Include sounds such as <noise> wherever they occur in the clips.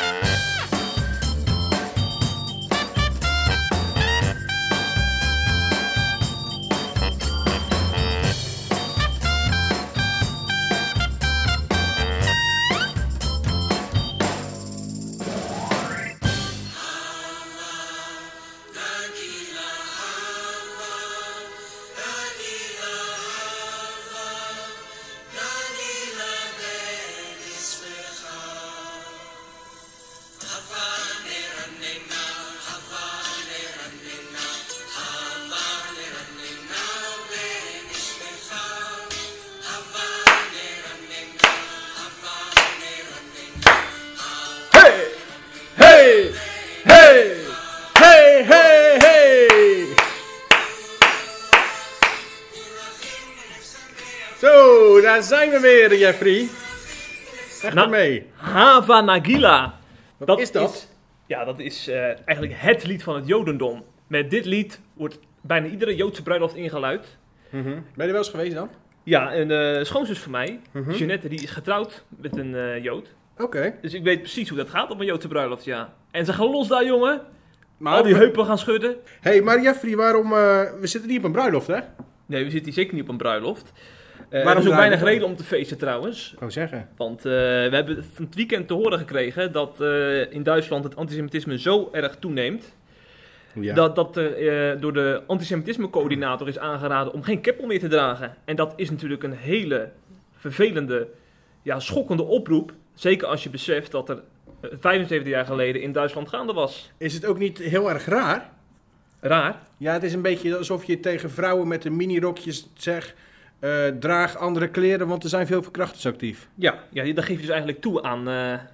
Hey! Daar zijn we weer, Jeffrey. Echt Nou, mee. Hava Nagila. Wat is dat? ja, dat is eh, eigenlijk het lied van het Jodendom. Met dit lied wordt bijna iedere Joodse bruiloft ingeluid. Mhm. Ben je er wel eens geweest dan? Ja, een eh schoonzus van mij, Mhm. Jeanette, die is getrouwd met een eh, Jood. Oké. Dus ik weet precies hoe dat gaat op een Joodse bruiloft, ja. En ze gaan los daar, jongen. Maar, Al die heupen gaan schudden. hey, maar Jeffrey, waarom... we zitten niet op een bruiloft, hè? Nee, we zitten hier zeker niet op een bruiloft. Eh Waarom er is ook weinig reden om te feesten trouwens. Ik zeggen. Want eh, we hebben van het weekend te horen gekregen dat eh, in Duitsland het antisemitisme zo erg toeneemt. Ja. Dat, dat er door de antisemitisme-coördinator is aangeraden om geen keppel meer te dragen. En dat is natuurlijk een hele vervelende, ja, schokkende oproep. Zeker als je beseft dat er eh, 75 jaar geleden in Duitsland gaande was. Is het ook niet heel erg raar? Raar. Ja, het is een beetje alsof je tegen vrouwen met een minirokjes zegt... eh, draag andere kleren, want er zijn veel verkrachters actief. Ja, ja dan geef je dus eigenlijk toe aan, eh, aan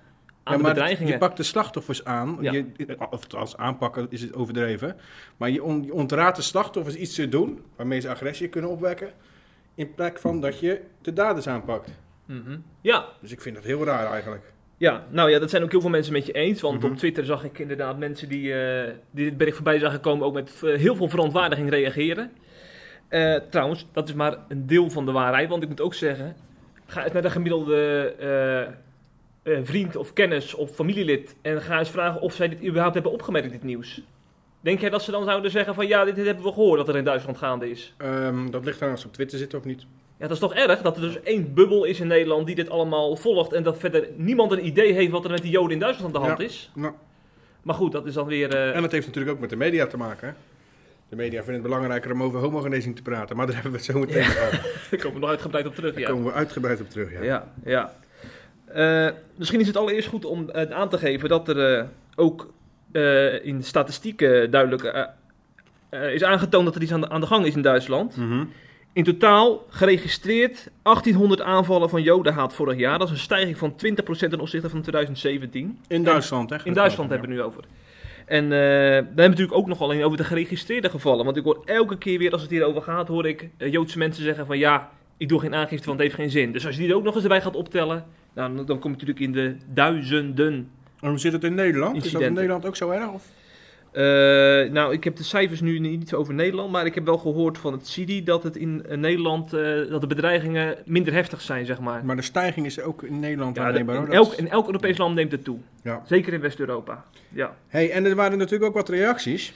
Ja, de bedreigingen. Je pakt de slachtoffers aan. Ja. Je, of als aanpakken is het overdreven. Maar je, on, je ontraadt de slachtoffers iets te doen waarmee ze agressie kunnen opwekken. In plek van dat je de daders aanpakt. Mhm. Ja, Dus ik vind dat heel raar eigenlijk. Ja, nou ja, dat zijn ook heel veel mensen met je eens. Want Mhm. op Twitter zag ik inderdaad mensen die, eh, die dit bericht voorbij zagen komen ook met heel veel verontwaardiging reageren. Eh, trouwens, dat is maar een deel van de waarheid. Want ik moet ook zeggen, ga eens naar de gemiddelde eh, eh, vriend of kennis of familielid en ga eens vragen of zij dit überhaupt hebben opgemerkt, dit nieuws. Denk jij dat ze dan zouden zeggen van ja, dit, dit hebben we gehoord dat er in Duitsland gaande is? Ehm, dat ligt aan als ze op Twitter zitten of niet. Ja, dat is toch erg dat er dus één bubbel is in Nederland die dit allemaal volgt en dat verder niemand een idee heeft wat er met die Joden in Duitsland aan de hand Ja. is. Nou, Maar goed, dat is dan weer. en dat heeft natuurlijk ook met de media te maken. Hè? De media vinden het belangrijker om over homogenezing te praten. Maar daar hebben we het zo meteen Ja. over. Daar komen we nog uitgebreid op terug. Daar Ja, komen we uitgebreid op terug. Ja. ja. ja. Eh, misschien is het allereerst goed om eh, aan te geven dat er eh, ook eh, in de statistieken duidelijk is aangetoond dat er iets aan de, aan de gang is in Duitsland. Mhm. In totaal geregistreerd 1800 aanvallen van jodenhaat vorig jaar. Dat is een stijging van 20% ten opzichte van 2017. In Duitsland, hè? In Duitsland hebben we het nu over. En eh daar hebben we natuurlijk ook nog alleen over de geregistreerde gevallen. Want ik hoor elke keer weer als het hierover gaat, hoor ik eh, Joodse mensen zeggen van ja, ik doe geen aangifte, want het heeft geen zin. Dus als je die er ook nog eens erbij gaat optellen, nou, dan, kom je natuurlijk in de duizenden. En hoe zit het in Nederland? Is dat in. Nederland ook zo erg? Of? Eh, nou, ik heb de cijfers nu niet over Nederland, maar ik heb wel gehoord van het CIDI dat het in eh, Nederland, eh, dat de bedreigingen minder heftig zijn, zeg maar. Maar de stijging is ook in Nederland Ja, aanneembaar. in, elk, in elk Europees land neemt het toe. Ja. Zeker in West-Europa. Ja. Hey, en er waren natuurlijk ook wat reacties.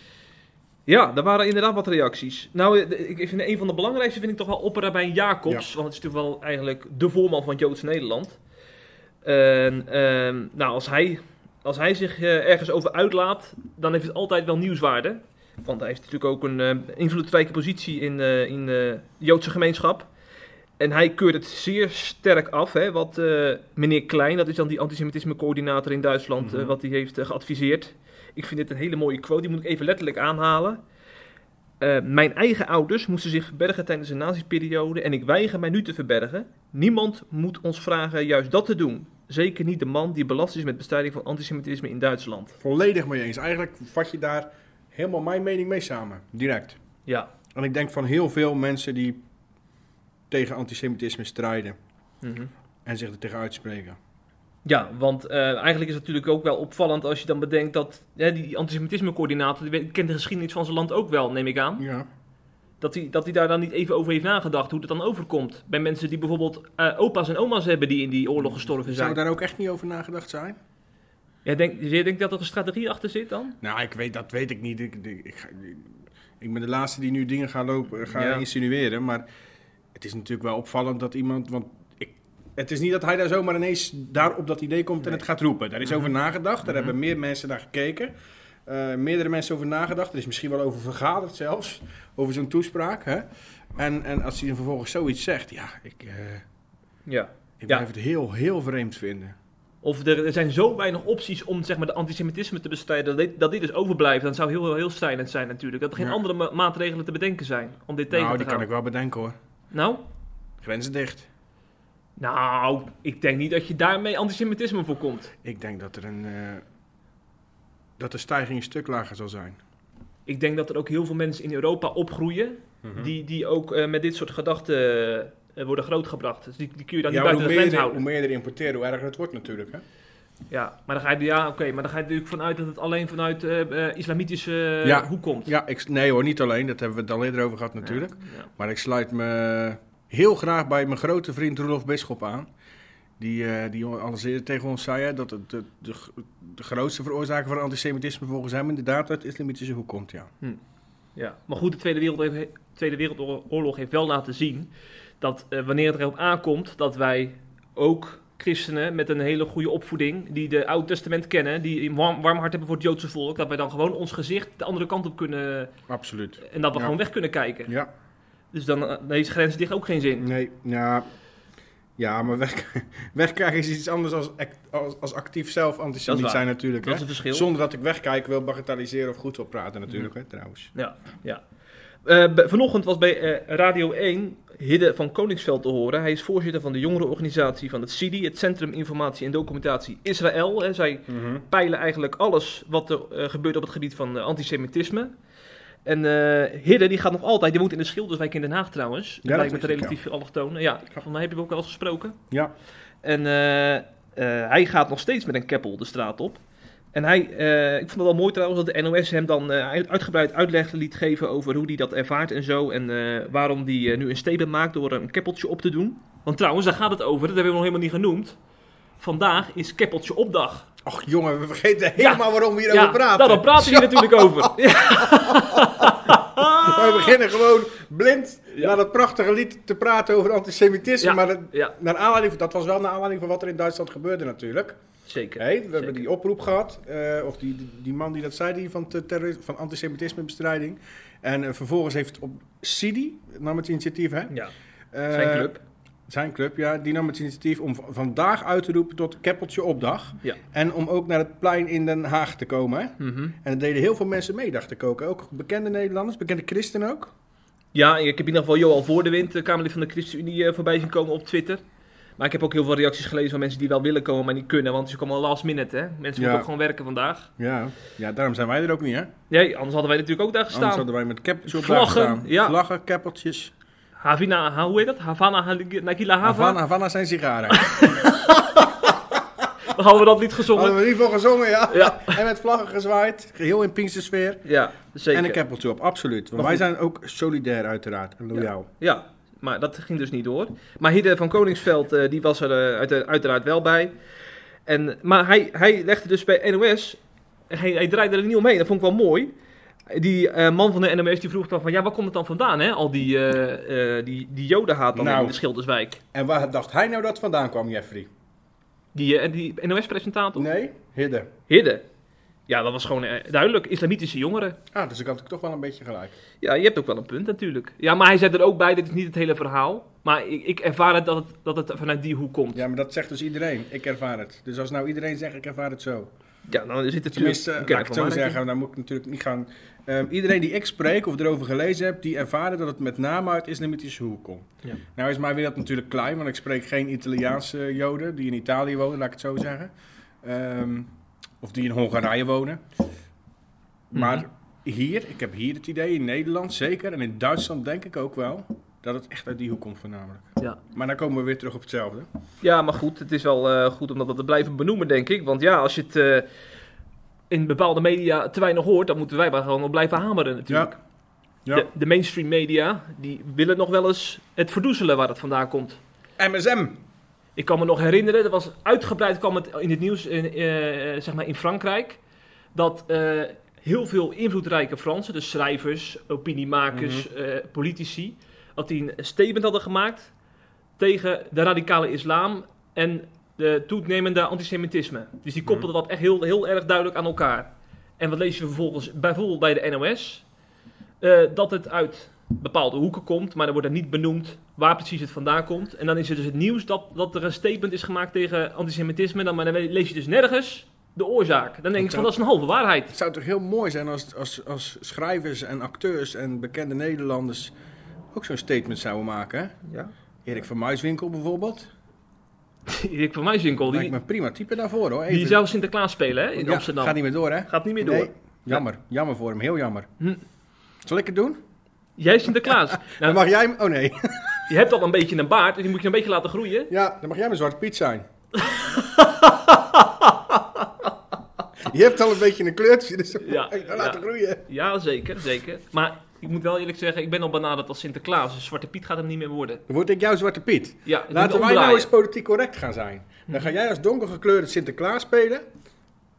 Ja, daar waren inderdaad wat reacties. Nou, ik vind een van de belangrijkste vind ik toch wel Opperrabijn Jacobs. Want het is natuurlijk wel eigenlijk de voorman van Joods Nederland. En, ehm, nou, als hij, als hij zich eh, ergens over uitlaat, dan heeft het altijd wel nieuwswaarde. Want hij heeft natuurlijk ook een eh, invloedrijke positie in, eh, in de Joodse gemeenschap. En hij keurt het zeer sterk af, hè, wat meneer Klein, dat is dan die antisemitisme-coördinator in Duitsland, Mhm. wat hij heeft geadviseerd. Ik vind dit een hele mooie quote, die moet ik even letterlijk aanhalen. Mijn eigen ouders moesten zich verbergen tijdens de nazi-periode en ik weiger mij nu te verbergen. Niemand moet ons vragen juist dat te doen. Zeker niet de man die belast is met bestrijding van antisemitisme in Duitsland. Volledig mee eens. Eigenlijk vat je daar helemaal mijn mening mee samen. Direct. Ja. En ik denk van heel veel mensen die tegen antisemitisme strijden. Mhm. En zich er tegen uitspreken. Ja, want eh, eigenlijk is het natuurlijk ook wel opvallend als je dan bedenkt dat ja, die antisemitisme-coördinator, die kent de geschiedenis van zijn land ook wel, neem ik aan. Ja. Dat hij, dat hij daar dan niet even over heeft nagedacht hoe het dan overkomt. Bij mensen die bijvoorbeeld eh, opa's en oma's hebben die in die oorlog gestorven Zou zijn. daar ook echt niet over nagedacht zijn? Jij denkt, jij denkt dat er een strategie achter zit dan? Nou, ik weet, dat weet ik niet. Ik, ik, ik, ben de laatste die nu dingen gaat lopen, gaat Ja. insinueren. Maar het is natuurlijk wel opvallend dat iemand. Want ik, het is niet dat hij daar zomaar ineens daar op dat idee komt en Nee. het gaat roepen. Daar is Mhm. over nagedacht. Daar Mhm. hebben meer mensen naar gekeken. Eh, meerdere mensen over nagedacht. Er is misschien wel over vergaderd zelfs. Over zo'n toespraak. Hè? En, en als hij dan vervolgens zoiets zegt, ja, ik, eh, Ja. ik Ja. blijf het heel, heel vreemd vinden. Of er, er zijn zo weinig opties om zeg maar, de antisemitisme te bestrijden, dat dit, dat dus overblijft. Dan zou heel, heel strijdend zijn natuurlijk. Dat er geen Ja. andere ma- maatregelen te bedenken zijn om dit tegen Nou, te die gaan. kan ik wel bedenken hoor. Nou? Grenzen dicht. Nou, ik denk niet dat je daarmee antisemitisme voorkomt. Ik denk dat er een. eh, dat de stijging een stuk lager zal zijn. Ik denk dat er ook heel veel mensen in Europa opgroeien, Mhm. die, die ook eh, met dit soort gedachten eh, worden grootgebracht. Dus die, die kun je dan ja, niet buiten hoe, de meer grens je, hoe houden. meer je er importeert, hoe erger het wordt natuurlijk. Hè? Ja, maar dan ga je, ja, oké, maar dan ga je natuurlijk vanuit dat het alleen vanuit eh, islamitische Ja. hoek komt. Ja, ik, nee hoor, niet alleen. Dat hebben we het al eerder over gehad natuurlijk. Ja. Maar ik sluit me heel graag bij mijn grote vriend Rudolf Bisschop aan. Die, eh, die al eens eerder tegen ons zei hè, dat het, de, de, de grootste veroorzaker van antisemitisme volgens hem inderdaad uit de islamitische hoek komt. Ja. Ja, maar goed, de Tweede Wereldoorlog, Tweede Wereldoorlog heeft wel laten zien dat eh, wanneer het erop aankomt dat wij ook christenen met een hele goede opvoeding, die de Oude Testament kennen, die een warm, warm hart hebben voor het Joodse volk, dat wij dan gewoon ons gezicht de andere kant op kunnen Absoluut. en dat we Ja. gewoon weg kunnen kijken. Ja, Dus dan eh, dan heeft grens dicht ook geen zin. nee, ja, ja maar weg, <laughs> wegkijken is iets anders als, als, als actief zelf is zijn natuurlijk. Dat hè. is een verschil. Zonder dat ik wegkijk wil bagatelliseren of goed wil praten natuurlijk, hè, trouwens. Ja, ja. B- vanochtend was bij eh, Radio 1 Hidde van Koningsveld te horen. Hij is voorzitter van de jongerenorganisatie van het CIDI, het Centrum Informatie en Documentatie Israël. Eh, zij peilen eigenlijk alles wat er eh, gebeurt op het gebied van antisemitisme. En eh Hidde die gaat nog altijd, die woont in de Schilderswijk in Den Haag trouwens. Ja, Ja, dat lijkt met relatief allochtonen. Ja, van mij heb je hem ook wel eens gesproken. Ja, En eh, eh, hij gaat nog steeds met een keppel de straat op. En hij, ik vond het wel mooi trouwens dat de NOS hem dan uit- uitgebreid uitleg liet geven over hoe hij dat ervaart en zo. En waarom hij nu een statement maakt door een keppeltje op te doen. Want trouwens, daar gaat het over, dat hebben we nog helemaal niet genoemd. Vandaag is keppeltje opdag. Och jongen, we vergeten helemaal waarom we hierover ja, praten. nou, daar praten we hier <laughs> natuurlijk over. Ja. <laughs> <laughs> We beginnen gewoon blind Ja. naar dat prachtige lied te praten over antisemitisme. Ja. Maar dat, ja, naar aanleiding, van- dat was wel naar aanleiding van wat er in Duitsland gebeurde natuurlijk. zeker. Hey, we hebben die oproep gehad, eh, of die, die, die man die dat zei, die van, van antisemitismebestrijding. En eh, vervolgens heeft op CIDI, nam het initiatief hè? Ja, Eh, zijn club. Zijn club, ja. Die nam het initiatief om vandaag uit te roepen tot Keppeltje Opdag. Ja. En om ook naar het plein in Den Haag te komen. Hè? Mhm. En er deden heel veel mensen mee, dacht ik ook. Ook bekende Nederlanders, bekende christenen ook. Ja, ik heb in ieder geval Johan Voor de Wind, de Kamerlid van de ChristenUnie, eh, voorbij zien komen op Twitter. Maar ik heb ook heel veel reacties gelezen van mensen die wel willen komen, maar niet kunnen. Want is ook allemaal last minute, hè. Mensen Ja. moeten ook gewoon werken vandaag. Ja. ja, daarom zijn wij er ook niet, hè? Nee, anders hadden wij natuurlijk ook daar Anders gestaan. hadden wij met keppeltjes op Vlaggen, ja. Vlaggen, keppeltjes. Havina, ha, hoe heet dat? Havana, Nagila Hava. Havana, Havana zijn sigaren. Dan <laughs> hadden we dat niet gezongen. hadden we in ieder geval gezongen, ja. Ja, En met vlaggen gezwaaid. Geheel in Pinkstersfeer. ja, zeker. En een keppeltje op, absoluut. Want wij goed. zijn ook solidair uiteraard en loyaal. Ja, maar dat ging dus niet door. Maar Hidde van Koningsveld, eh, die was er eh, uit- uiteraard wel bij. En, maar hij, hij legde dus bij NOS, hij, hij draaide er niet omheen, dat vond ik wel mooi. Die eh, man van de NOS die vroeg dan van, ja, waar komt het dan vandaan, hè? Al die, eh, eh, die, die jodenhaat dan Nou. in de Schilderswijk. En waar dacht hij nou dat vandaan kwam, Jeffrey? Die, die NOS-presentator, Nee, Hidde. Hidde. Ja, dat was gewoon duidelijk, islamitische jongeren. Ah, dus ik had toch wel een beetje gelijk. Ja, je hebt ook wel een punt natuurlijk. Ja, maar hij zet er ook bij, dit is niet het hele verhaal. Maar ik, ik ervaar het dat, het dat het vanuit die hoek komt. Ja, maar dat zegt dus iedereen. Ik ervaar het. Dus als nou iedereen zegt, ik ervaar het zo. Ja, dan zit het natuurlijk... Tenminste, een laat ik het zo zeggen, dan moet ik natuurlijk niet gaan... Ehm, iedereen die ik spreek of erover gelezen heb, die ervaren dat het met name uit islamitische hoek komt. Ja. Nou is mijn wereld natuurlijk klein, want ik spreek geen Italiaanse joden die in Italië wonen, laat ik het zo zeggen. Ehm, of die in Hongarije wonen. Maar Mhm. hier, ik heb hier het idee, in Nederland zeker, en in Duitsland denk ik ook wel, dat het echt uit die hoek komt voornamelijk. Ja. Maar dan komen we weer terug op hetzelfde. ja, maar goed, het is wel eh, goed om dat te blijven benoemen, denk ik. Want ja, als je het eh, in bepaalde media te weinig hoort, dan moeten wij maar gewoon op blijven hameren natuurlijk. Ja. De, de mainstream media, die willen nog wel eens het verdoezelen waar het vandaan komt. MSM. Ik kan me nog herinneren, er was uitgebreid kwam het in het nieuws in, eh, zeg maar in Frankrijk, dat heel veel invloedrijke Fransen, dus schrijvers, opiniemakers, eh, politici, dat die een statement hadden gemaakt tegen de radicale islam en de toenemende antisemitisme. Dus die koppelden dat echt heel, heel erg duidelijk aan elkaar. En wat lezen we vervolgens bijvoorbeeld bij de NOS? Eh, dat het uit bepaalde hoeken komt, maar er wordt er niet benoemd waar precies het vandaan komt. En dan is er dus het nieuws dat, dat er een statement is gemaakt tegen antisemitisme, dan, maar dan lees je dus nergens de oorzaak. Dan denk ik van, dat is een halve waarheid. Het zou toch heel mooi zijn als, als, als schrijvers en acteurs en bekende Nederlanders ook zo'n statement zouden maken. hè? Ja. Erik van Muiswinkel bijvoorbeeld. <laughs> Erik van Muiswinkel, Lijkt die, me een prima type daarvoor hoor. die Even- zou Sinterklaas spelen hè, in Ja, Amsterdam. Gaat niet meer door hè? Gaat niet meer door. Nee, jammer. Jammer voor hem. Heel jammer. Hm. Zal ik het doen? Jij Sinterklaas. <laughs> Dan nou, mag jij... Oh nee. je hebt al een beetje een baard, en die moet je een beetje laten groeien. Ja, dan mag jij mijn Zwarte Piet zijn. <laughs> je hebt al een beetje een kleurtje, dus dan ja. laten groeien. Ja, zeker, zeker. Maar ik moet wel eerlijk zeggen, ik ben al benaderd als Sinterklaas. Dus Zwarte Piet gaat hem niet meer worden. Word ik jouw Zwarte Piet. Ja, Laten wij nou eens politiek correct gaan zijn. Dan ga jij als donkergekleurde Sinterklaas spelen.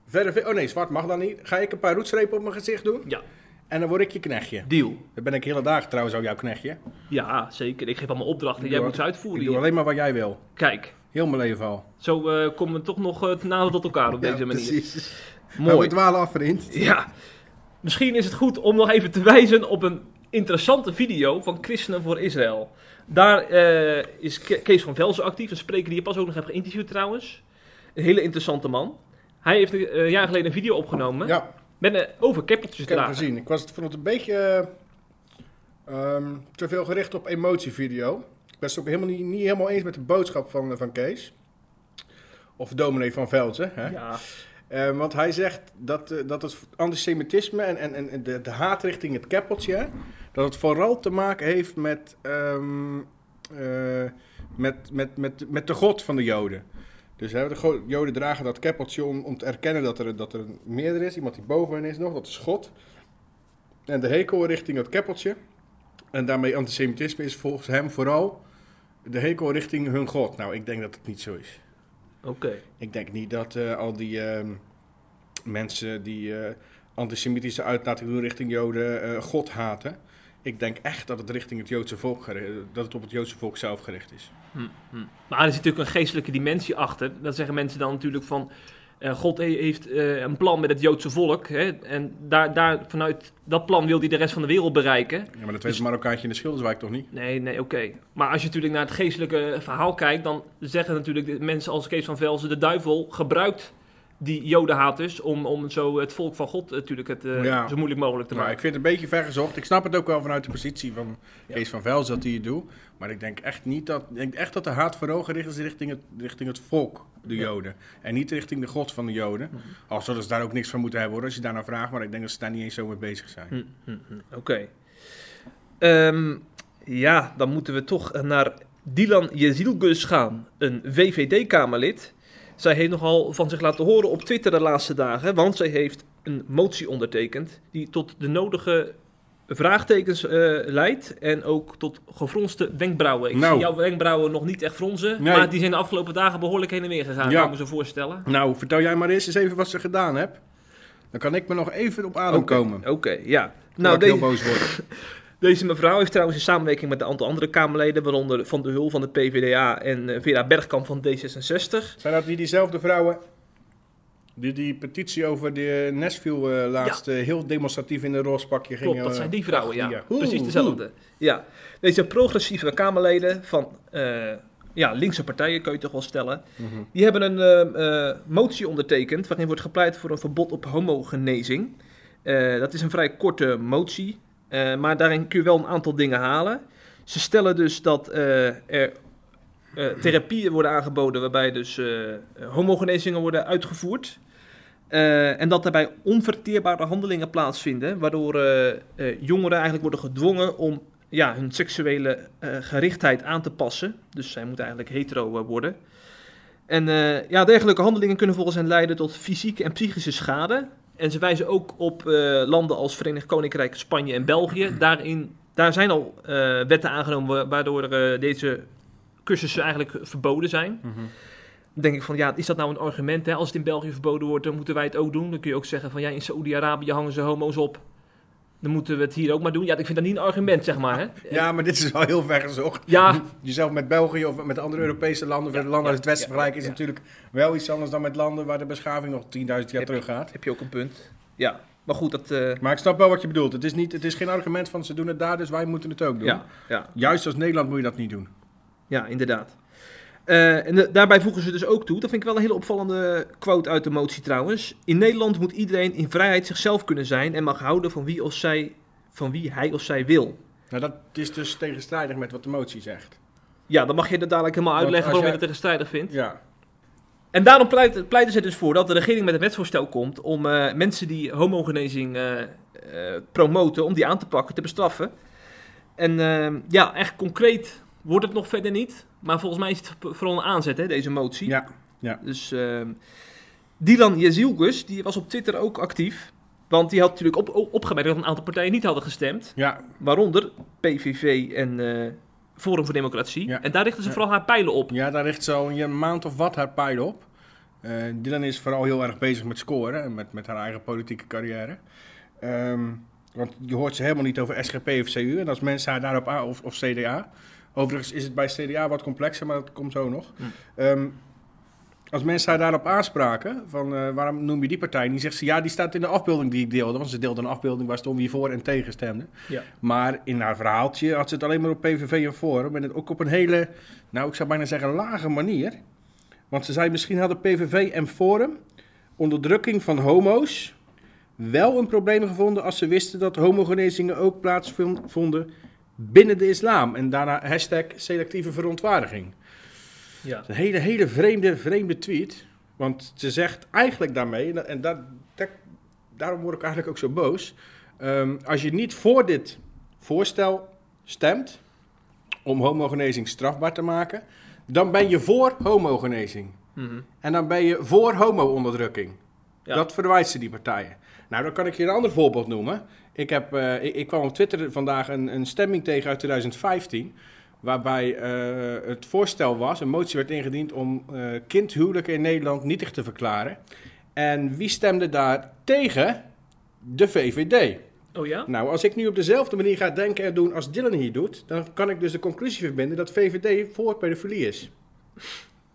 Verder, oh nee, zwart mag dan niet. Ga ik een paar roetstrepen op mijn gezicht doen. Ja, En dan word ik je knechtje. deal. Dan ben ik hele dagen trouwens ook jouw knechtje. Ja, zeker. Ik geef allemaal opdrachten. Ik Jij moet ze uitvoeren. Ik doe hier. alleen maar wat jij wil. Kijk, Heel mijn leven al. zo eh, komen we toch nog eh, nader tot elkaar op deze manier. precies. Maar Mooi. we dwalen af, vriend. Ja. Misschien is het goed om nog even te <laughs> wijzen op een interessante video van Christenen voor Israël. Daar eh, is Ke- Kees van Velzen actief, een spreker die je pas ook nog hebt geïnterviewd trouwens. Een hele interessante man. Hij heeft eh, een jaar geleden een video opgenomen Ja, met een over keppeltjes ik heb het gezien. Ik was, vond het een beetje eh, ehm, te veel gericht op emotievideo. Ik ben het ook helemaal niet, niet helemaal eens met de boodschap van, eh, van Kees. Of dominee van Velzen. Hè? Ja, Eh, want hij zegt dat, eh, dat het antisemitisme en, en, en de, de haat richting het keppeltje... dat het vooral te maken heeft met, ehm, eh, met, met, met, met de god van de joden. Dus hè, de joden dragen dat keppeltje om, om te erkennen dat er, dat er meerder is. Iemand die boven hen is nog, dat is god. En de hekel richting het keppeltje... en daarmee antisemitisme is volgens hem vooral de hekel richting hun god. Nou, ik denk dat het niet zo is. Oké. Ik denk niet dat eh, al die ehm, mensen die eh, antisemitische uitlating doen richting Joden eh, God haten. Ik denk echt dat het richting het Joodse volk dat het op het Joodse volk zelf gericht is. Hm, hm. Maar er zit natuurlijk een geestelijke dimensie achter. Dan zeggen mensen dan natuurlijk van... eh, God he- heeft eh, een plan met het Joodse volk. Hè, en daar, daar, vanuit dat plan wil hij de rest van de wereld bereiken. Ja, maar dat weet Dus- het Marokkaantje in de Schilderswijk toch niet? Nee, nee, oké. Maar als je natuurlijk naar het geestelijke verhaal kijkt... dan zeggen natuurlijk de mensen als Kees van Velzen... de duivel gebruikt die jodenhaters... om, om zo het volk van God natuurlijk het, eh, Ja. zo moeilijk mogelijk te maken. ik vind het een beetje vergezocht. Ik snap het ook wel vanuit de positie van Ja. Kees van Vels dat hij het doet. Maar ik denk echt niet dat. Ik denk echt dat de haat vooral gericht is richting het, richting het volk, de Ja. Joden. En niet richting de God van de Joden. Mhm. Al zullen ze daar ook niks van moeten hebben hoor, als je daar naar vraagt. Maar ik denk dat ze daar niet eens zo mee bezig zijn. Hm, hm, hm. Oké. Ehm, ja, dan moeten we toch naar Dilan Jezilgus gaan, een VVD-Kamerlid. Zij heeft nogal van zich laten horen op Twitter de laatste dagen, want zij heeft een motie ondertekend die tot de nodige vraagtekens eh, leidt en ook tot gefronste wenkbrauwen. Ik Nou. zie jouw wenkbrauwen nog niet echt fronzen, Nee. maar die zijn de afgelopen dagen behoorlijk heen en weer gegaan, Ja. kan ik me zo voorstellen. Nou, vertel jij maar eens eens even wat ze gedaan hebt. Dan kan ik me nog even op adem komen. Oké, ja. Nou, ik heel deze, boos word. <laughs> Deze mevrouw heeft trouwens in samenwerking met een aantal andere Kamerleden, waaronder Van de Hul van de PvdA en eh, Vera Bergkamp van D66. Zijn dat die diezelfde vrouwen die die petitie over de Nashville eh, laatst eh, heel demonstratief in een roze pakje gingen? Klopt, dat zijn die vrouwen, ja. Ja. Precies Oeh, dezelfde. Ja. Deze progressieve Kamerleden van ja, linkse partijen, kun je toch wel stellen, Mhm. die hebben een motie ondertekend waarin wordt gepleit voor een verbod op homogenezing. Dat is een vrij korte motie, eh, maar daarin kun je wel een aantal dingen halen. Ze stellen dus dat eh, er eh, therapieën worden aangeboden waarbij dus homogenezingen worden uitgevoerd. En dat daarbij onverteerbare handelingen plaatsvinden, waardoor jongeren eigenlijk worden gedwongen om ja, hun seksuele gerichtheid aan te passen. Dus zij moeten eigenlijk hetero worden. En ja, dergelijke handelingen kunnen volgens hen leiden tot fysieke en psychische schade. En ze wijzen ook op eh, landen als Verenigd Koninkrijk, Spanje en België. <clears throat> Daarin, daar zijn al eh, wetten aangenomen wa- waardoor eh, deze cursussen eigenlijk verboden zijn. Mhm. Dan denk ik van, ja, is dat nou een argument? Hè? Als het in België verboden wordt, dan moeten wij het ook doen. Dan kun je ook zeggen van, ja, in Saoedi-Arabië hangen ze homo's op. Dan moeten we het hier ook maar doen. Ja, ik vind dat niet een argument, zeg maar. Hè? Ja, maar dit is wel heel ver gezocht. Ja, Jezelf met België of met andere Europese landen, of landen uit het westen ja, vergelijken, is ja. natuurlijk wel iets anders dan met landen waar de beschaving nog 10.000 jaar Heb- terug gaat. heb je ook een punt. Ja, maar goed, dat... eh, Maar ik snap wel wat je bedoelt. Het is, niet, het is geen argument van ze doen het daar, dus wij moeten het ook doen. ja, ja, Juist als Nederland moet je dat niet doen. ja, inderdaad. Eh, en de- daarbij voegen ze dus ook toe, dat vind ik wel een hele opvallende quote uit de motie trouwens. In Nederland moet iedereen in vrijheid zichzelf kunnen zijn en mag houden van wie, of zij, van wie hij of zij wil. Nou, dat is dus tegenstrijdig met wat de motie zegt. Ja, dan mag je dat dadelijk helemaal uitleggen waarom je dat tegenstrijdig vindt. Ja. En daarom pleit, pleiten ze dus voor dat de regering met een wetsvoorstel komt om eh, mensen die homogenezing eh, promoten, om die aan te pakken, te bestraffen. En ja, echt concreet wordt het nog verder niet. Maar volgens mij is het vooral een aanzet, hè, deze motie. Ja. Dus eh, Dylan Jezielgus, die was op Twitter ook actief. Want die had natuurlijk op, opgemerkt dat een aantal partijen niet hadden gestemd. Ja, Waaronder PVV en eh, Forum voor Democratie. Ja. En daar richten ze Ja. vooral haar pijlen op. ja, daar richt ze al een maand of wat haar pijl op. Eh Dylan is vooral heel erg bezig met scoren en met, met haar eigen politieke carrière. Ehm, want je hoort ze helemaal niet over SGP of CU. En als mensen haar daarop aan, of, of CDA. Overigens is het bij CDA wat complexer, maar dat komt zo nog. Hm. Ehm, als mensen haar daarop aanspraken, van eh, waarom noem je die partij niet, zegt ze ja, die staat in de afbeelding die ik deelde. Want ze deelde een afbeelding waar stond wie voor en tegen stemde. Ja. Maar in haar verhaaltje had ze het alleen maar op PVV en Forum. En het ook op een hele, nou ik zou bijna zeggen lage manier. Want ze zei misschien hadden PVV en Forum onderdrukking van homo's wel een probleem gevonden als ze wisten dat homogenezingen ook plaatsvonden binnen de islam. En daarna hashtag selectieve verontwaardiging. Ja. Een hele, hele vreemde, vreemde tweet. Want ze zegt eigenlijk daarmee, en dat- en dat, dat- daarom word ik eigenlijk ook zo boos. ehm, als je niet voor dit voorstel stemt om homogenezing strafbaar te maken, dan ben je voor homogenezing. Mhm. En dan ben je voor homo-onderdrukking. Ja. Dat verwijt ze die partijen. Nou, dan kan ik je een ander voorbeeld noemen. Ik, heb, eh, ik, ik kwam op Twitter vandaag een, een stemming tegen uit 2015. Waarbij eh, het voorstel was, een motie werd ingediend om eh kindhuwelijken in Nederland nietig te verklaren. En wie stemde daar tegen? De VVD. Oh ja? Nou, als ik nu op dezelfde manier ga denken en doen als Dylan hier doet, dan kan ik dus de conclusie verbinden dat VVD voor pedofilie is.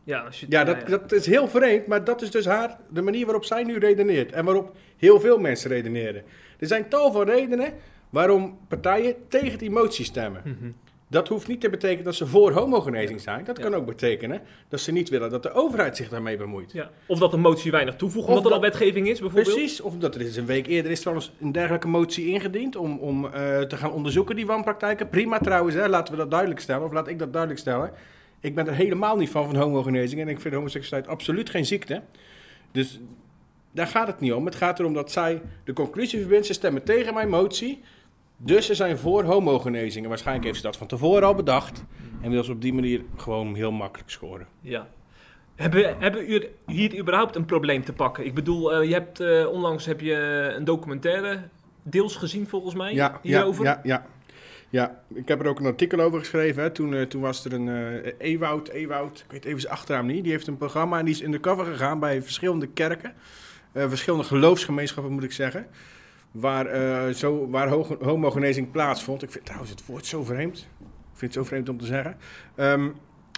Ja, als je, Ja, dat, dat is heel vreemd, maar dat is dus haar, de manier waarop zij nu redeneert. En waarop heel veel mensen redeneren. Er zijn tal van redenen waarom partijen tegen die motie stemmen. Mhm. Dat hoeft niet te betekenen dat ze voor homogenezing zijn. Dat Ja. kan ook betekenen dat ze niet willen dat de overheid zich daarmee bemoeit. Ja. Of dat een motie weinig toevoegt, Of omdat er al wetgeving is, bijvoorbeeld. Precies, of dat er is een week eerder is trouwens een dergelijke motie ingediend om, om eh, te gaan onderzoeken die wanpraktijken. Prima trouwens, hè, laten we dat duidelijk stellen, of laat ik dat duidelijk stellen. Ik ben er helemaal niet van van homogenezing en ik vind homoseksualiteit absoluut geen ziekte. Dus daar gaat het niet om. Het gaat erom dat zij de conclusie verbindt, ze stemmen tegen mijn motie. Dus ze zijn voor homogenezing. En waarschijnlijk heeft ze dat van tevoren al bedacht. En wil ze op die manier gewoon heel makkelijk scoren. Ja. Hebben, hebben u hier überhaupt een probleem te pakken? Ik bedoel, eh, je hebt eh, onlangs heb je een documentaire deels gezien volgens mij Ja, ja, hierover. ja, ja. Ja, ik heb er ook een artikel over geschreven. Hè. Toen, eh, toen was er een eh Ewoud, Ewoud, ik weet even zijn achternaam niet. Die heeft een programma en die is in de cover gegaan bij verschillende kerken. eh, verschillende geloofsgemeenschappen moet ik zeggen. Waar, zo, waar homogenezing plaatsvond. Ik vind trouwens het woord zo vreemd. Ik vind het zo vreemd om te zeggen. Ehm,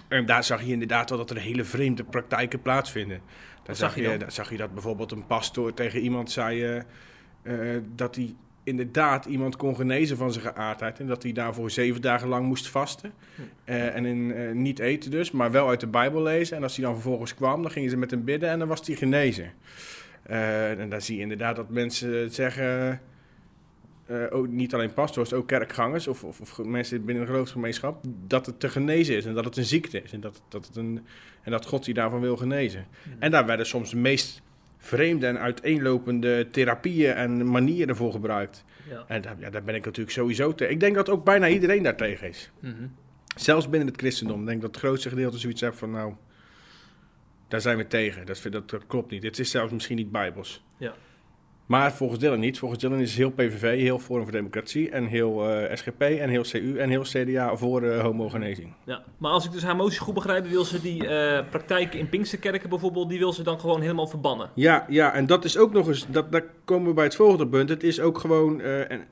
en daar zag je inderdaad wel dat er hele vreemde praktijken plaatsvinden. Daar zag zag je daar zag je dat bijvoorbeeld een pastoor tegen iemand zei dat hij inderdaad iemand kon genezen van zijn geaardheid. En dat hij daarvoor zeven dagen lang moest vasten. Hm. Eh, en in, eh, niet eten dus, maar wel uit de Bijbel lezen. En als hij dan vervolgens kwam, dan gingen ze met hem bidden en dan was hij genezen. Eh, en dan zie je inderdaad dat mensen zeggen... ook niet alleen pastoors, ook kerkgangers of, of, of mensen binnen een geloofsgemeenschap, dat het te genezen is en dat het een ziekte is en dat, dat, het een, en dat God die daarvan wil genezen. En daar werden soms de meest vreemde en uiteenlopende therapieën en manieren voor gebruikt. Ja. En daar, ja, daar ben ik natuurlijk sowieso tegen. Ik denk dat ook bijna iedereen daar tegen is. Mhm. Zelfs binnen het christendom. Ik denk dat het grootste gedeelte zoiets heeft van, nou, daar zijn we tegen. Dat, vind- dat, dat klopt niet. Het is zelfs misschien niet bijbels. Maar volgens Dylan niet. Volgens Dylan is heel PVV, heel Forum voor Democratie en heel eh, SGP en heel CU en heel CDA voor uh, homogenezing. Ja, maar als ik dus haar motie goed begrijp, wil ze die uh, praktijken in Pinksterkerken bijvoorbeeld, die wil ze dan gewoon helemaal verbannen. Ja, ja en dat is ook nog eens, dat, daar komen we bij het volgende punt. Het is ook gewoon, en,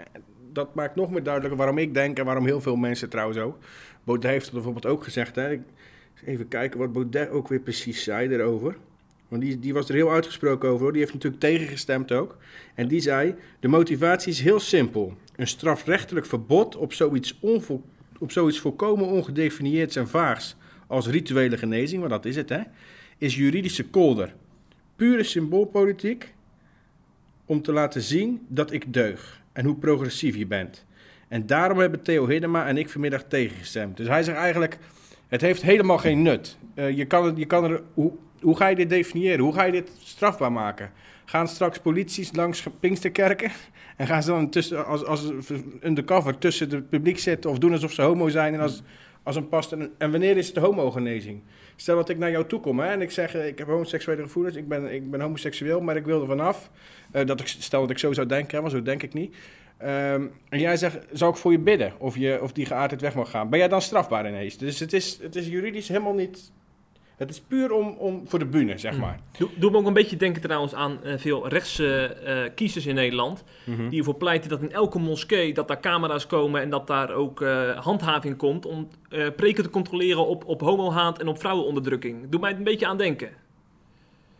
dat maakt nog meer duidelijker waarom ik denk en waarom heel veel mensen trouwens ook. Baudet heeft het bijvoorbeeld ook gezegd, hè. even kijken wat Baudet ook weer precies zei erover. Want die, die was er heel uitgesproken over. Hoor. Die heeft natuurlijk tegengestemd ook. En die zei: De motivatie is heel simpel. Een strafrechtelijk verbod op zoiets, onvol, op zoiets volkomen ongedefinieerds en vaags als rituele genezing, want dat is het, hè, is juridische kolder. Pure symboolpolitiek om te laten zien dat ik deug en hoe progressief je bent. En daarom hebben Theo Hiddema en ik vanmiddag tegengestemd. Dus hij zegt eigenlijk: het heeft helemaal geen nut. Uh, je, kan je kan er hoe, hoe ga je dit definiëren? Hoe ga je dit strafbaar maken? Gaan straks polities langs Pinksterkerken <laughs> en gaan ze dan tussen, als, als undercover tussen het publiek zitten of doen alsof ze homo zijn en als, als een past? En, wanneer is het homogenezing? Stel dat ik naar jou toe kom hè, en ik zeg, eh, ik heb homoseksuele gevoelens, ik ben, ik ben homoseksueel, maar ik wil er vanaf. Uh, dat ik, stel dat ik zo zou denken, want zo denk ik niet. Um, en jij zegt, zou ik voor je bidden of, je, of die geaardheid weg mag gaan? Ben jij dan strafbaar ineens? Dus het is, het is juridisch helemaal niet het is puur om, om voor de bühne, zeg mm. maar. Doe, doe me ook een beetje denken trouwens aan uh, veel rechtse uh, kiezers in Nederland. Mm -hmm. Die ervoor pleiten dat in elke moskee dat daar camera's komen en dat daar ook uh, handhaving komt om preken te controleren op, op homohaat en op vrouwenonderdrukking. Doe mij een beetje aan denken.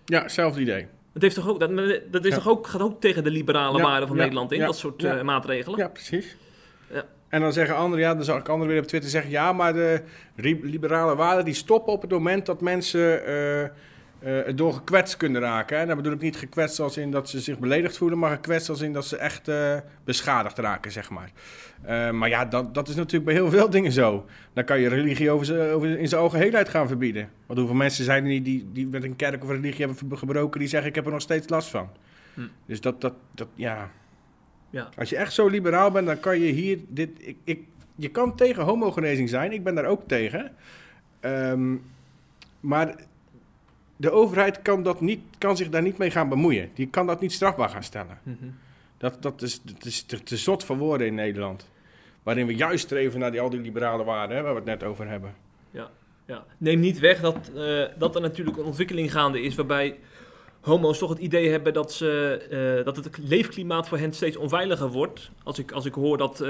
Ja, hetzelfde idee. Dat, heeft toch ook, dat, dat is ja. toch ook, gaat ook tegen de liberale ja, waarden van ja, Nederland in, dat soort maatregelen? Ja, precies. En dan zeggen anderen, ja, dan zal ik anderen weer op Twitter zeggen, ja, maar de liberale waarden die stoppen op het moment dat mensen uh, uh, door gekwetst kunnen raken. En dan bedoel ik niet gekwetst als in dat ze zich beledigd voelen, maar gekwetst als in dat ze echt uh, beschadigd raken, zeg maar. maar ja, dat, dat is natuurlijk bij heel veel dingen zo. Dan kan je religie over, ze, over in zijn algeheelheid gaan verbieden. Want hoeveel mensen zijn er niet die, die met een kerk of religie hebben gebroken, die zeggen ik heb er nog steeds last van. Hm. Dus dat, dat, dat, ja... Ja. Als je echt zo liberaal bent, dan kan je hier dit. Ik, ik, je kan tegen homogenezing zijn, ik ben daar ook tegen. Um, maar de overheid kan, dat niet, kan zich daar niet mee gaan bemoeien. Die kan dat niet strafbaar gaan stellen. Mm -hmm. dat, dat is, dat is te, te, zot voor woorden in Nederland. Waarin we juist streven naar die, al die liberale waarden hè, waar we het net over hebben. Ja, ja. Neem niet weg dat, uh, dat er natuurlijk een ontwikkeling gaande is waarbij homo's toch het idee hebben dat, ze, uh, dat het leefklimaat voor hen steeds onveiliger wordt. Als ik, als ik hoor dat uh,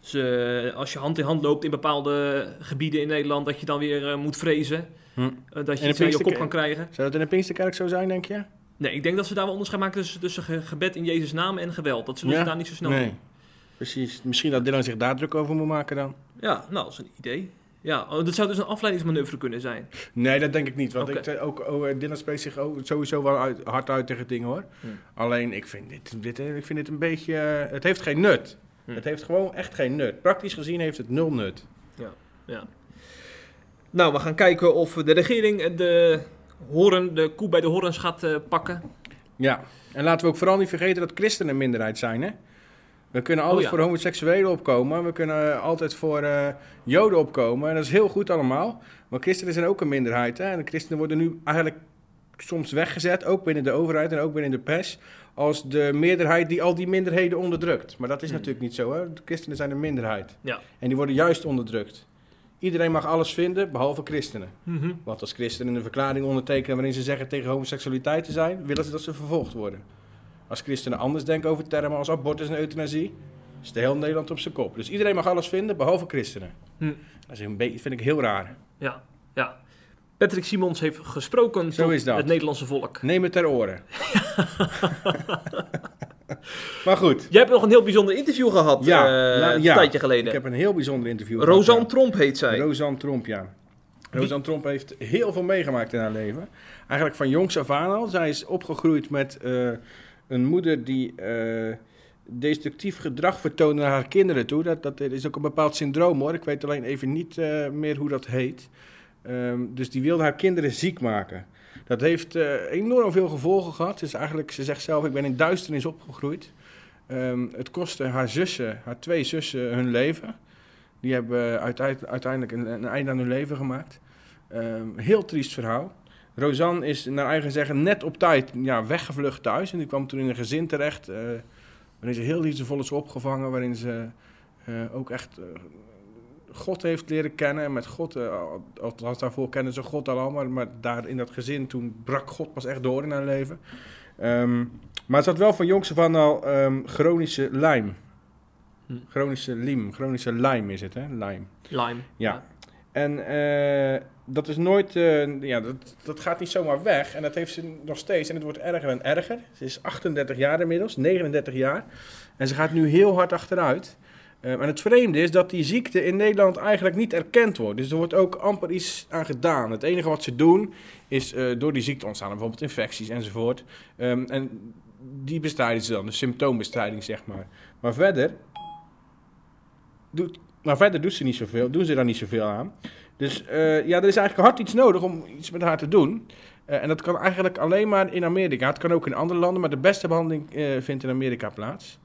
ze, als je hand in hand loopt in bepaalde gebieden in Nederland, dat je dan weer uh, moet vrezen. Hm. dat je iets aan je kop kan krijgen. Zou dat in de Pinksterkerk zo zijn, denk je? Nee, ik denk dat ze daar wel onderscheid maken tussen, tussen gebed in Jezus' naam en geweld. Dat ze ja? daar niet zo snel nee. Doen. Precies. Misschien dat Dylan zich daar druk over moet maken dan. Ja, nou, dat is een idee. Ja, oh, dat zou dus een afleidingsmanoeuvre kunnen zijn. Nee, dat denk ik niet. Want okay. ik ook, oh, Dylan spreekt zich ook sowieso wel uit, hard uit tegen dingen hoor. Hm. Alleen, ik vind dit, dit, ik vind dit een beetje... Het heeft geen nut. Hm. Het heeft gewoon echt geen nut. Praktisch gezien heeft het nul nut. Ja, ja. Nou, we gaan kijken of de regering de, horen, de koe bij de horens gaat uh, pakken. Ja, en laten we ook vooral niet vergeten dat christenen een minderheid zijn hè. We kunnen altijd oh, ja. voor homoseksuelen opkomen. We kunnen altijd voor uh, joden opkomen. En dat is heel goed allemaal. Maar christenen zijn ook een minderheid. Hè? En de christenen worden nu eigenlijk soms weggezet, ook binnen de overheid en ook binnen de pers, als de meerderheid die al die minderheden onderdrukt. Maar dat is hmm. natuurlijk niet zo. Hè? De christenen zijn een minderheid. Ja. En die worden juist onderdrukt. Iedereen mag alles vinden, behalve christenen. Mm -hmm. Want als christenen een verklaring ondertekenen waarin ze zeggen tegen homoseksualiteit te zijn, willen ze dat ze vervolgd worden. Als christenen anders denken over termen als abortus en euthanasie, is de heel Nederland op zijn kop. Dus iedereen mag alles vinden, behalve christenen. Hm. Dat is een beetje, vind ik heel raar. Ja, ja. Patrick Simons heeft gesproken Zo tot het Nederlandse volk. Neem het ter oren. <laughs> maar goed. Jij hebt nog een heel bijzonder interview gehad ja, uh, nou, ja, een tijdje geleden. Ik heb een heel bijzonder interview Rosanne gehad. Tromp heet zij. Rosanne Tromp, ja. Rosanne Tromp heeft heel veel meegemaakt in haar leven. Eigenlijk van jongs af aan al. Zij is opgegroeid met... Uh, een moeder die uh, destructief gedrag vertoont naar haar kinderen toe. Dat, dat is ook een bepaald syndroom hoor. Ik weet alleen even niet uh, meer hoe dat heet. Um, dus die wilde haar kinderen ziek maken. Dat heeft uh, enorm veel gevolgen gehad. Dus eigenlijk, ze zegt zelf, ik ben in duisternis opgegroeid. Um, het kostte haar zussen, haar twee zussen, hun leven. Die hebben uiteindelijk een, een einde aan hun leven gemaakt. Um, heel triest verhaal. Rosanne is naar eigen zeggen net op tijd ja, weggevlucht thuis. En die kwam toen in een gezin terecht. eh, waarin ze heel liefdevol is opgevangen. Waarin ze eh, ook echt eh, God heeft leren kennen. En met God, al- althans daarvoor kennen ze God al allemaal. Maar daar in dat gezin, toen brak God pas echt door in haar leven. Ehm, maar ze had wel van jongs af aan al ehm, chronische lijm. Hm. Chronische liem. Chronische lijm is het, hè? Lijm. Lime. Ja. En eh, dat is nooit, eh, ja, dat, dat gaat niet zomaar weg. En dat heeft ze nog steeds. En het wordt erger en erger. Ze is 38 jaar inmiddels, 39 jaar. En ze gaat nu heel hard achteruit. Eh, en het vreemde is dat die ziekte in Nederland eigenlijk niet erkend wordt. Dus er wordt ook amper iets aan gedaan. Het enige wat ze doen is eh, door die ziekte ontstaan, bijvoorbeeld infecties enzovoort. Ehm, en die bestrijden ze dan, de symptoombestrijding zeg maar. Maar verder doet, maar verder doet ze niet zoveel, doen ze daar niet zoveel aan. Dus eh, ja, er is eigenlijk hard iets nodig om iets met haar te doen. Eh, en dat kan eigenlijk alleen maar in Amerika. Het kan ook in andere landen, maar de beste behandeling eh, vindt in Amerika plaats.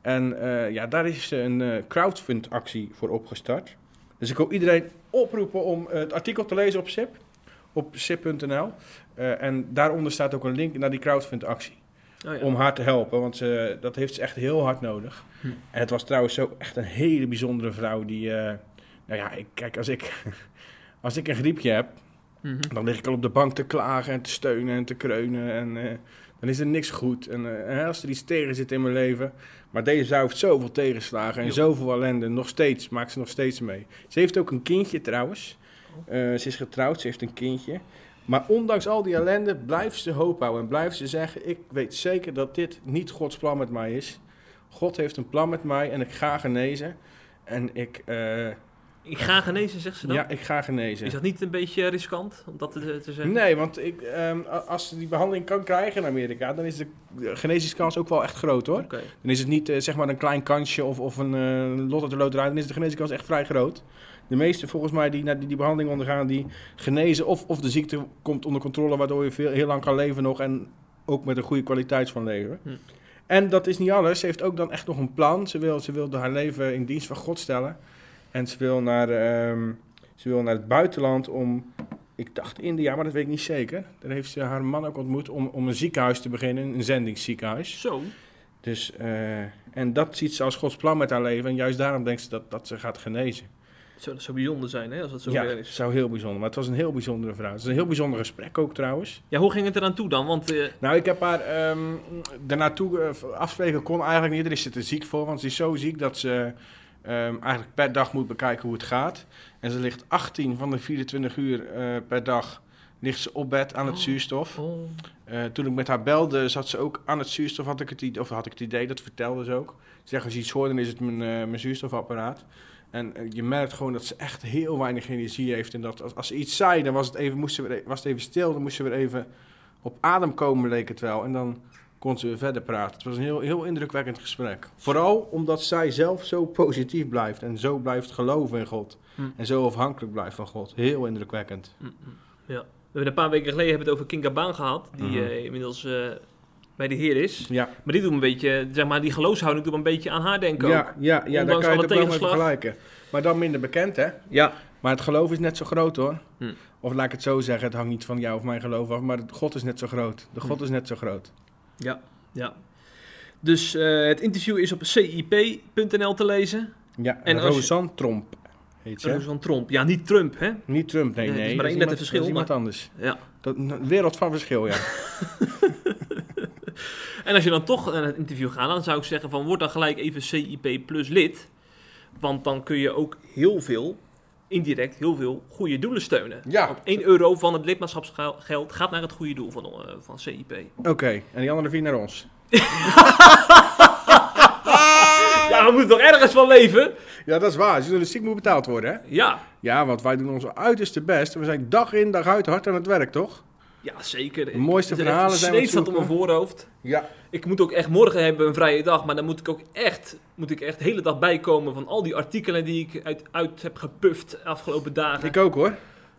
En ja, daar is een crowdfund-actie voor opgestart. Dus ik wil iedereen oproepen om het artikel te lezen op SIP, op sip.nl. En daaronder staat ook een link naar die crowdfund-actie. Oh, ja. Om haar te helpen, want ze, dat heeft ze echt heel hard nodig. Hm. En het was trouwens zo echt een hele bijzondere vrouw die... nou ja, ik, kijk, als ik, <laughs> als ik een griepje heb, Mhm. dan lig ik al op de bank te klagen en te steunen en te kreunen. En eh, dan is er niks goed. En eh, als er iets tegen zit in mijn leven. Maar deze vrouw heeft zoveel tegenslagen en Jo. zoveel ellende. Nog steeds, maakt ze nog steeds mee. Ze heeft ook een kindje trouwens. Oh. Eh, ze is getrouwd, ze heeft een kindje. Maar ondanks al die ellende blijft ze hoop houden. En blijft ze zeggen, ik weet zeker dat dit niet Gods plan met mij is. God heeft een plan met mij en ik ga genezen. En ik, Ik ga genezen, zegt ze dan? ja, ik ga genezen. Is dat niet een beetje riskant om dat te, te zeggen? Nee, want ik, ehm, als ze die behandeling kan krijgen in Amerika, dan is de genezingskans ook wel echt groot hoor. Dan is het niet eh, zeg maar een klein kansje of, of een eh lot uit de loterij, dan is de genezingskans echt vrij groot. De meeste volgens mij die naar die, die behandeling ondergaan, die genezen of, of de ziekte komt onder controle, waardoor je veel, heel lang kan leven nog en ook met een goede kwaliteit van leven. Hm. En dat is niet alles. Ze heeft ook dan echt nog een plan. Ze wil, ze wil haar leven in dienst van God stellen. En ze wil naar, ehm, ze wil naar het buitenland om, ik dacht India, maar dat weet ik niet zeker. Daar heeft ze haar man ook ontmoet om, om een ziekenhuis te beginnen, een zendingsziekenhuis. Zo. Dus, eh, en dat ziet ze als Gods plan met haar leven. En juist daarom denkt ze dat, dat ze gaat genezen. Zou dat zo bijzonder zijn, hè, als dat zo ja, het is. zou heel bijzonder. Maar het was een heel bijzondere vrouw. Het is een heel bijzonder gesprek ook trouwens. Ja, hoe ging het eraan toe dan? Want eh, Nou, ik heb haar ehm daarnaartoe eh, afspreken kon eigenlijk niet. Er is ze te ziek voor, want ze is zo ziek dat ze ehm, eigenlijk per dag moet bekijken hoe het gaat. En ze ligt 18 van de 24 uur eh, per dag ligt ze op bed aan het Oh. zuurstof. oh, Eh, toen ik met haar belde, zat ze ook aan het zuurstof, had ik het, idee- of had ik het idee, dat vertelde ze ook. Ze zegt, als je iets hoort, dan is het mijn, eh, mijn zuurstofapparaat. En je merkt gewoon dat ze echt heel weinig energie heeft. En dat als, als ze iets zei, dan was het, even, moest ze weer, e- was het even stil. Dan moest ze weer even op adem komen, leek het wel. En dan kon ze weer verder praten. Het was een heel, heel indrukwekkend gesprek. Vooral omdat zij zelf zo positief blijft. En zo blijft geloven in God. Hm. En zo afhankelijk blijft van God. Heel indrukwekkend. mm, mm. ja. We hebben een paar weken geleden hebben het over King Gabaan gehad, die Mhm. eh, inmiddels eh, bij de Heer is. Ja, Maar die doet een beetje, zeg maar, die geloofshouding doet een beetje aan haar denken ook. ja, ja, ja daar kan je het ook wel mee vergelijken. Maar dan minder bekend, hè? Ja. Maar het geloof is net zo groot hoor. Hm. Of laat ik het zo zeggen, het hangt niet van jou of mijn geloof af, maar God is net zo groot. De God Hm. is net zo groot. Ja, ja. Dus eh, het interview is op cip.nl te lezen. Ja, En je- Rosanne Tromp heet ze. Zo'n Tromp. Ja, niet Trump, hè? Niet Trump, nee, Nee, nee. maar één iemand- letter verschil, Dat is iemand anders. Ja. Dat, een wereld van verschil, ja. <laughs> En als je dan toch naar het interview gaat, dan zou ik zeggen van word dan gelijk even CIP plus lid. Want dan kun je ook heel veel, indirect heel veel goede doelen steunen. Ja. Want 1 euro van het lidmaatschapsgeld gaat naar het goede doel van, eh, van CIP. Oké, en die andere vier naar ons. <laughs> Ja, we moeten toch ergens van leven? Ja, dat is waar. Journalistiek moet betaald worden, hè? Ja, Ja, want wij doen onze uiterste best. We zijn dag in, dag uit hard aan het werk, toch? Ja zeker. De mooiste Ik- verhalen zijn het staat op mijn voorhoofd. Ja. Ik moet ook echt, morgen hebben een vrije dag, maar dan moet ik ook echt, moet ik echt de hele dag bijkomen van al die artikelen die ik uit, uit heb gepuft de afgelopen dagen. Ik ook, hoor.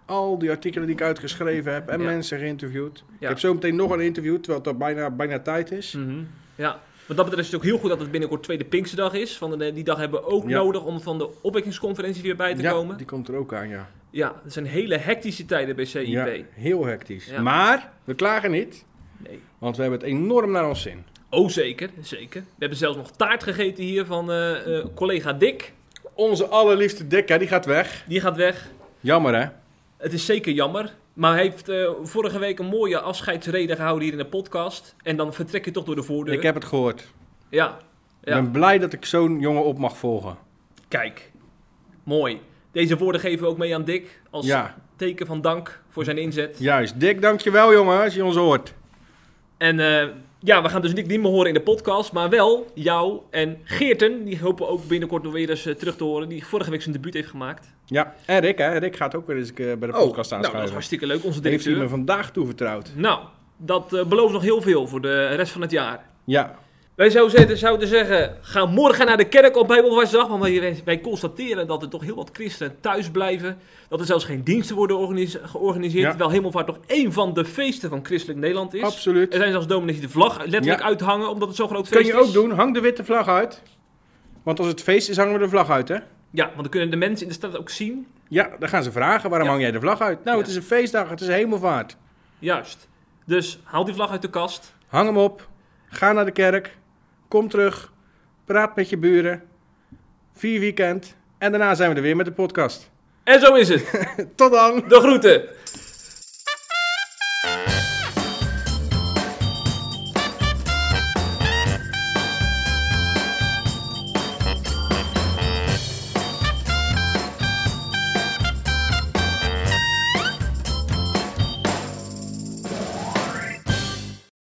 Al die artikelen die ik uitgeschreven heb en Ja. mensen geïnterviewd. Ik Ja. heb zo meteen nog een interview, terwijl het al bijna, bijna tijd is. Mhm. Ja, wat dat betreft is het ook heel goed dat het binnenkort tweede Pinksterdag is. Van de, die dag hebben we ook Ja. nodig om van de opwekkingsconferentie weer bij te ja, komen. die komt er ook aan, ja. Ja, het zijn hele hectische tijden bij CIP. Ja, heel hectisch. Ja. Maar we klagen niet, Nee. want we hebben het enorm naar ons zin. Oh, zeker, zeker. We hebben zelfs nog taart gegeten hier van eh, eh, collega Dick. Onze allerliefste Dick, hè, die gaat weg. Die gaat weg. Jammer hè? Het is zeker jammer. Maar hij heeft eh, vorige week een mooie afscheidsreden gehouden hier in de podcast. En dan vertrek je toch door de voordeur. Ik heb het gehoord. Ja, Ik ja. ben blij dat ik zo'n jongen op mag volgen. kijk. Mooi. Deze woorden geven we ook mee aan Dick. Als Ja, teken van dank voor zijn inzet. juist. Dick, dankjewel jongen, als je ons hoort. En eh, ja, we gaan dus niet meer horen in de podcast. Maar wel jou en Geerten. Die hopen ook binnenkort nog weer eens eh, terug te horen. Die vorige week zijn debuut heeft gemaakt. Ja, en Rick hè. Rick gaat ook weer eens eh, bij de podcast nou, dat is aanschuiven. hartstikke leuk. Onze Heeft hij directeur. me vandaag toevertrouwd. Nou, dat belooft nog heel veel voor de rest van het jaar. Ja, Wij zouden zeggen, zouden zeggen, ga morgen naar de kerk op Bijbelwarsdag. Want wij, wij constateren dat er toch heel wat christenen thuis blijven. Dat er zelfs geen diensten worden organis- georganiseerd. Ja. Terwijl Hemelvaart toch één van de feesten van christelijk Nederland is. absoluut. Er zijn zelfs dominees die de vlag letterlijk Ja. uithangen, omdat het zo'n groot Kun feest je is. ook doen, hang de witte vlag uit. Want als het feest is, hangen we de vlag uit hè. Ja, want dan kunnen de mensen in de stad ook zien. Ja, dan gaan ze vragen, waarom Ja. hang jij de vlag uit? Nou, het is een feestdag, het is hemelvaart. Juist. Dus haal die vlag uit de kast. Hang hem op, ga naar de kerk, kom terug, praat met je buren, vier weekend en daarna zijn we er weer met de podcast. En zo is het. <laughs> Tot dan! De groeten.